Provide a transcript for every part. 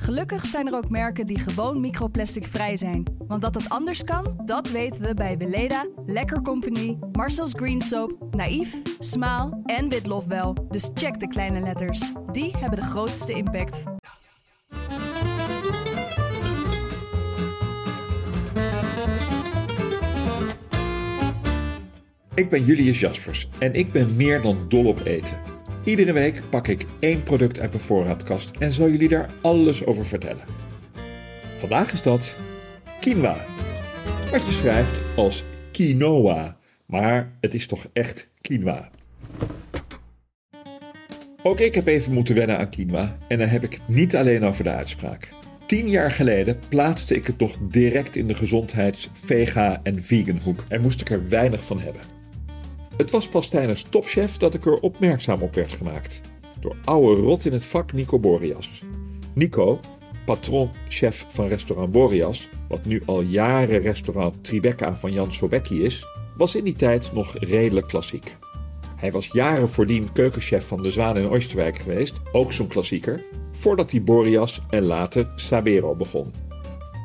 Gelukkig zijn er ook merken die gewoon microplastic vrij zijn. Want dat het anders kan, dat weten we bij Weleda, Lekker Company, Marcel's Green Soap, Naïef, Smaal en Witlof wel. Dus check de kleine letters. Die hebben de grootste impact. Ik ben Julius Jaspers en ik ben meer dan dol op eten. Iedere week pak ik één product uit mijn voorraadkast en zal jullie daar alles over vertellen. Vandaag is dat quinoa. Wat je schrijft als quinoa, maar het is toch echt quinoa. Ook ik heb even moeten wennen aan quinoa en dan heb ik het niet alleen over de uitspraak. Tien jaar geleden plaatste ik het nog direct in de gezondheids-, vega- en vegan hoek en moest ik er weinig van hebben. Het was pas tijdens Topchef dat ik er opmerkzaam op werd gemaakt. Door oude rot in het vak Nico Borias. Nico, patron-chef van restaurant Borias, wat nu al jaren restaurant Tribeca van Jan Sobecki is, was in die tijd nog redelijk klassiek. Hij was jaren voordien keukenchef van de Zwaan in Oosterwijk geweest, ook zo'n klassieker, voordat hij Borias en later Sabero begon.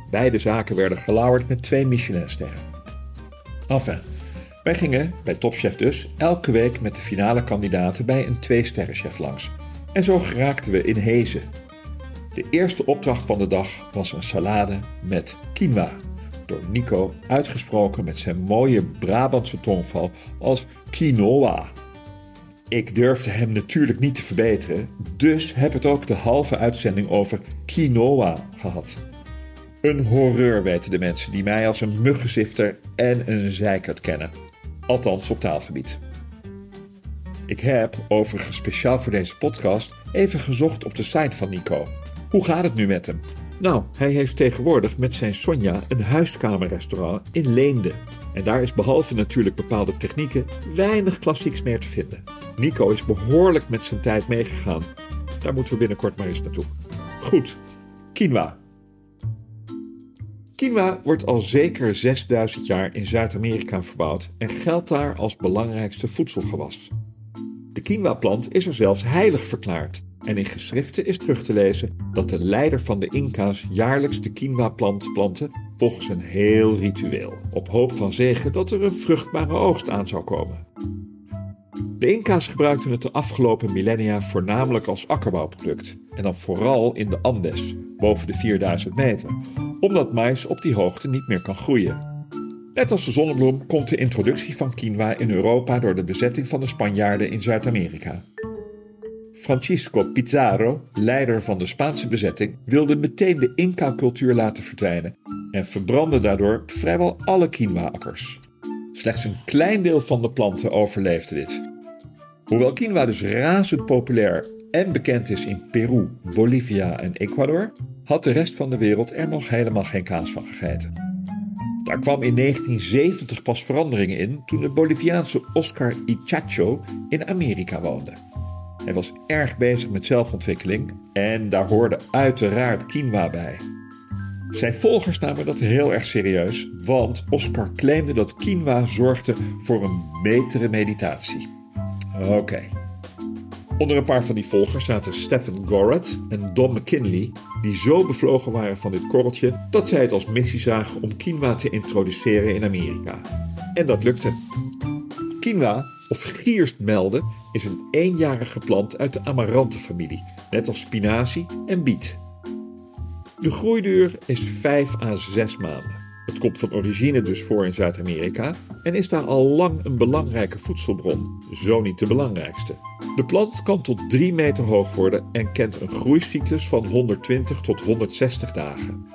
Beide zaken werden gelauwerd met twee Michelinsterren. Enfin, wij gingen, bij Topchef dus, elke week met de finale kandidaten bij een twee-sterrenchef langs. En zo geraakten we in Hezen. De eerste opdracht van de dag was een salade met quinoa. Door Nico uitgesproken met zijn mooie Brabantse tongval als quinoa. Ik durfde hem natuurlijk niet te verbeteren, dus heb het ook de halve uitzending over quinoa gehad. Een horreur weten de mensen die mij als een muggenzifter en een zeikert kennen. Althans op taalgebied. Ik heb, overigens speciaal voor deze podcast, even gezocht op de site van Nico. Hoe gaat het nu met hem? Nou, hij heeft tegenwoordig met zijn Sonja een huiskamerrestaurant in Leende. En daar is behalve natuurlijk bepaalde technieken weinig klassieks meer te vinden. Nico is behoorlijk met zijn tijd meegegaan. Daar moeten we binnenkort maar eens naartoe. Goed, quinoa. Quinoa wordt al zeker 6000 jaar in Zuid-Amerika verbouwd en geldt daar als belangrijkste voedselgewas. De quinoa-plant is er zelfs heilig verklaard en in geschriften is terug te lezen dat de leider van de Inca's jaarlijks de quinoa-plant plantte volgens een heel ritueel, op hoop van zegen dat er een vruchtbare oogst aan zou komen. De Inca's gebruikten het de afgelopen millennia voornamelijk als akkerbouwproduct en dan vooral in de Andes, boven de 4000 meter, omdat mais op die hoogte niet meer kan groeien. Net als de zonnebloem komt de introductie van quinoa in Europa door de bezetting van de Spanjaarden in Zuid-Amerika. Francisco Pizarro, leider van de Spaanse bezetting, wilde meteen de Inca-cultuur laten verdwijnen en verbrandde daardoor vrijwel alle quinoa-akkers. Slechts een klein deel van de planten overleefde dit. Hoewel quinoa dus razend populair en bekend is in Peru, Bolivia en Ecuador, had de rest van de wereld er nog helemaal geen kaas van gegeten. Daar kwam in 1970 pas veranderingen in toen de Boliviaanse Oscar Ichacho in Amerika woonde. Hij was erg bezig met zelfontwikkeling en daar hoorde uiteraard quinoa bij. Zijn volgers namen dat heel erg serieus, want Oscar claimde dat quinoa zorgde voor een betere meditatie. Oké. Onder een paar van die volgers zaten Stephen Gorrett en Don McKinley, die zo bevlogen waren van dit korreltje dat zij het als missie zagen om quinoa te introduceren in Amerika. En dat lukte. Quinoa, of gierstmelde, is een eenjarige plant uit de amarantenfamilie, net als spinazie en biet. De groeiduur is 5 à 6 maanden. Het komt van origine dus voor in Zuid-Amerika en is daar al lang een belangrijke voedselbron, zo niet de belangrijkste. De plant kan tot 3 meter hoog worden en kent een groeicyclus van 120 tot 160 dagen.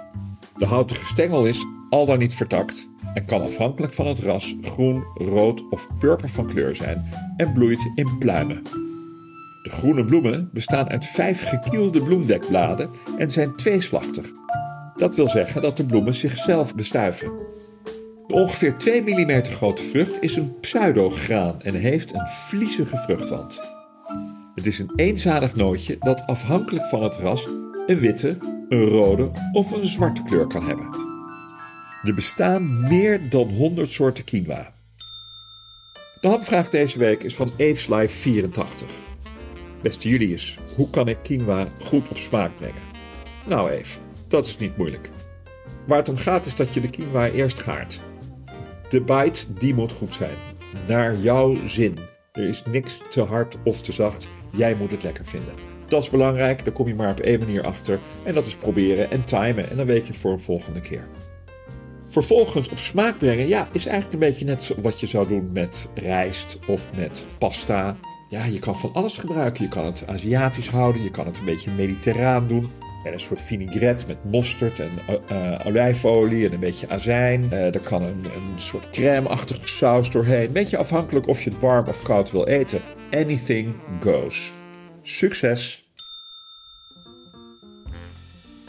De houtige stengel is al dan niet vertakt en kan afhankelijk van het ras groen, rood of purper van kleur zijn en bloeit in pluimen. De groene bloemen bestaan uit vijf gekielde bloemdekbladen en zijn tweeslachtig. Dat wil zeggen dat de bloemen zichzelf bestuiven. De ongeveer 2 mm grote vrucht is een pseudograan en heeft een vliezige vruchtwand. Het is een eenzadig nootje dat afhankelijk van het ras een witte, een rode of een zwarte kleur kan hebben. Er bestaan meer dan 100 soorten quinoa. De hamvraag deze week is van Eveslife84. Beste Julius, hoe kan ik quinoa goed op smaak brengen? Nou Eve, dat is niet moeilijk. Waar het om gaat is dat je de quinoa eerst gaart. De bite die moet goed zijn. Naar jouw zin. Er is niks te hard of te zacht. Jij moet het lekker vinden. Dat is belangrijk, daar kom je maar op één manier achter. En dat is proberen en timen. En dan weet je het voor een volgende keer. Vervolgens op smaak brengen, ja, is eigenlijk een beetje net wat je zou doen met rijst of met pasta. Ja, je kan van alles gebruiken. Je kan het Aziatisch houden, je kan het een beetje mediterraan doen. En een soort vinaigrette met mosterd en uh, olijfolie en een beetje azijn. Uh, er kan een, een soort crème-achtige saus doorheen. Beetje afhankelijk of je het warm of koud wil eten. Anything goes. Succes!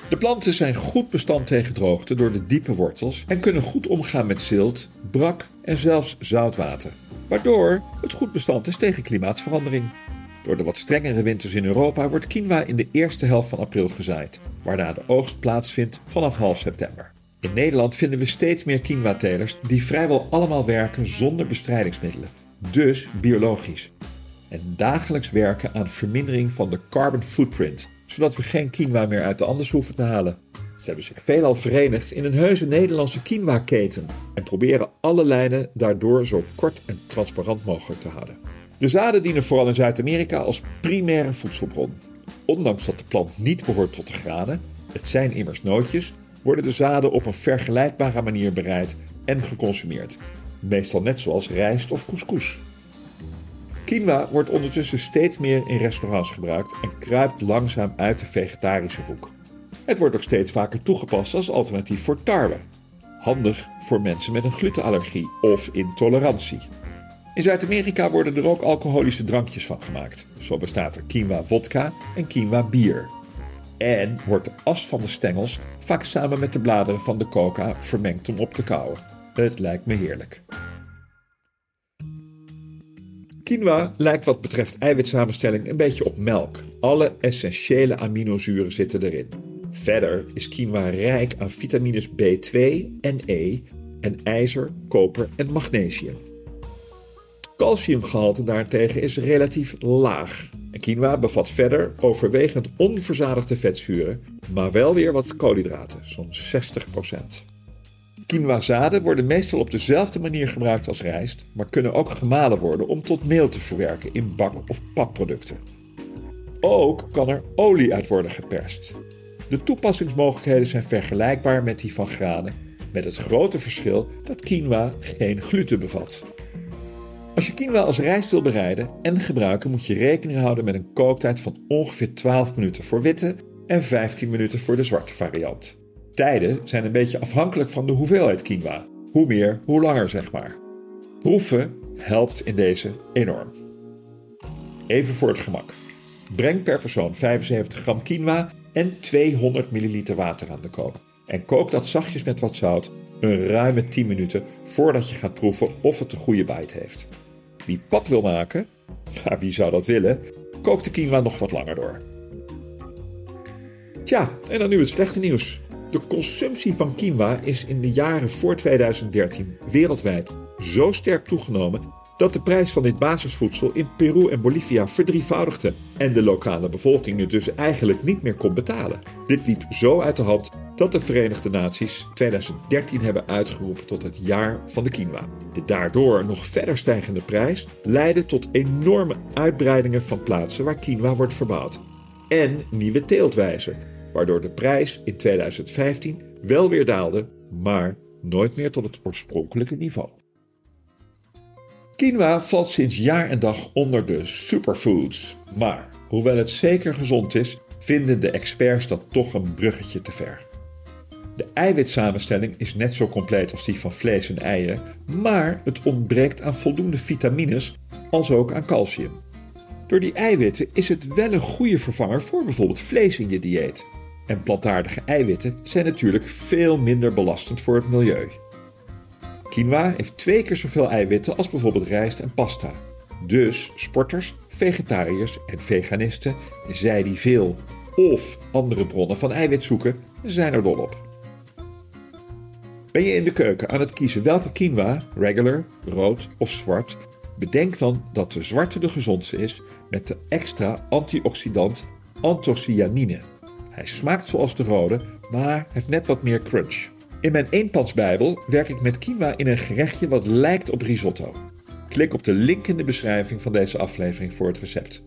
De planten zijn goed bestand tegen droogte door de diepe wortels en kunnen goed omgaan met zilt, brak en zelfs zoutwater. Waardoor het goed bestand is tegen klimaatsverandering. Door de wat strengere winters in Europa wordt quinoa in de eerste helft van april gezaaid, waarna de oogst plaatsvindt vanaf half september. In Nederland vinden we steeds meer quinoa-telers die vrijwel allemaal werken zonder bestrijdingsmiddelen, dus biologisch. En dagelijks werken aan vermindering van de carbon footprint, zodat we geen quinoa meer uit de Andes hoeven te halen. Ze hebben zich veelal verenigd in een heuse Nederlandse quinoa-keten en proberen alle lijnen daardoor zo kort en transparant mogelijk te houden. De zaden dienen vooral in Zuid-Amerika als primaire voedselbron. Ondanks dat de plant niet behoort tot de granen, het zijn immers nootjes, worden de zaden op een vergelijkbare manier bereid en geconsumeerd. Meestal net zoals rijst of couscous. Quinoa wordt ondertussen steeds meer in restaurants gebruikt en kruipt langzaam uit de vegetarische hoek. Het wordt ook steeds vaker toegepast als alternatief voor tarwe. Handig voor mensen met een glutenallergie of intolerantie. In Zuid-Amerika worden er ook alcoholische drankjes van gemaakt. Zo bestaat er quinoa vodka en quinoa bier. En wordt de as van de stengels vaak samen met de bladeren van de coca vermengd om op te kouwen. Het lijkt me heerlijk. Quinoa lijkt wat betreft eiwitsamenstelling een beetje op melk. Alle essentiële aminozuren zitten erin. Verder is quinoa rijk aan vitamines B2 en E en ijzer, koper en magnesium. Calciumgehalte daarentegen is relatief laag. En quinoa bevat verder overwegend onverzadigde vetzuren, maar wel weer wat koolhydraten, zo'n 60%. Quinoa-zaden worden meestal op dezelfde manier gebruikt als rijst, maar kunnen ook gemalen worden om tot meel te verwerken in bak- of papproducten. Ook kan er olie uit worden geperst. De toepassingsmogelijkheden zijn vergelijkbaar met die van granen, met het grote verschil dat quinoa geen gluten bevat. Als je quinoa als rijst wil bereiden en gebruiken, moet je rekening houden met een kooktijd van ongeveer 12 minuten voor witte en 15 minuten voor de zwarte variant. Tijden zijn een beetje afhankelijk van de hoeveelheid quinoa. Hoe meer, hoe langer zeg maar. Proeven helpt in deze enorm. Even voor het gemak. Breng per persoon 75 gram quinoa en 200 milliliter water aan de kook. En kook dat zachtjes met wat zout een ruime 10 minuten voordat je gaat proeven of het de goede bite heeft. Wie pap wil maken, maar wie zou dat willen, kook de quinoa nog wat langer door. Tja, en dan nu het slechte nieuws. De consumptie van quinoa is in de jaren voor 2013 wereldwijd zo sterk toegenomen dat de prijs van dit basisvoedsel in Peru en Bolivia verdrievoudigde en de lokale bevolking het dus eigenlijk niet meer kon betalen. Dit liep zo uit de hand dat de Verenigde Naties 2013 hebben uitgeroepen tot het jaar van de quinoa. De daardoor nog verder stijgende prijs leidde tot enorme uitbreidingen van plaatsen waar quinoa wordt verbouwd en nieuwe teeltwijzen, waardoor de prijs in 2015 wel weer daalde, maar nooit meer tot het oorspronkelijke niveau. Quinoa valt sinds jaar en dag onder de superfoods, maar hoewel het zeker gezond is, vinden de experts dat toch een bruggetje te ver. De eiwitsamenstelling is net zo compleet als die van vlees en eieren, maar het ontbreekt aan voldoende vitamines als ook aan calcium. Door die eiwitten is het wel een goede vervanger voor bijvoorbeeld vlees in je dieet. En plantaardige eiwitten zijn natuurlijk veel minder belastend voor het milieu. Quinoa heeft twee keer zoveel eiwitten als bijvoorbeeld rijst en pasta. Dus sporters, vegetariërs en veganisten, zij die veel of andere bronnen van eiwit zoeken, zijn er dol op. Ben je in de keuken aan het kiezen welke quinoa, regular, rood of zwart, bedenk dan dat de zwarte de gezondste is met de extra antioxidant anthocyanine. Hij smaakt zoals de rode, maar heeft net wat meer crunch. In mijn eenpansbijbel werk ik met quinoa in een gerechtje wat lijkt op risotto. Klik op de link in de beschrijving van deze aflevering voor het recept.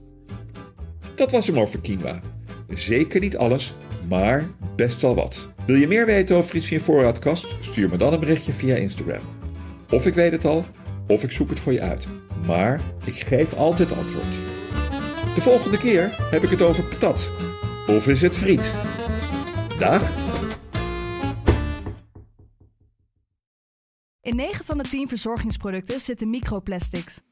Dat was hem over quinoa. Zeker niet alles, maar best wel wat. Wil je meer weten over iets in voorraadkast? Stuur me dan een berichtje via Instagram. Of ik weet het al, of ik zoek het voor je uit. Maar ik geef altijd antwoord. De volgende keer heb ik het over patat. Of is het friet? Dag! In 9 van de 10 verzorgingsproducten zitten microplastics.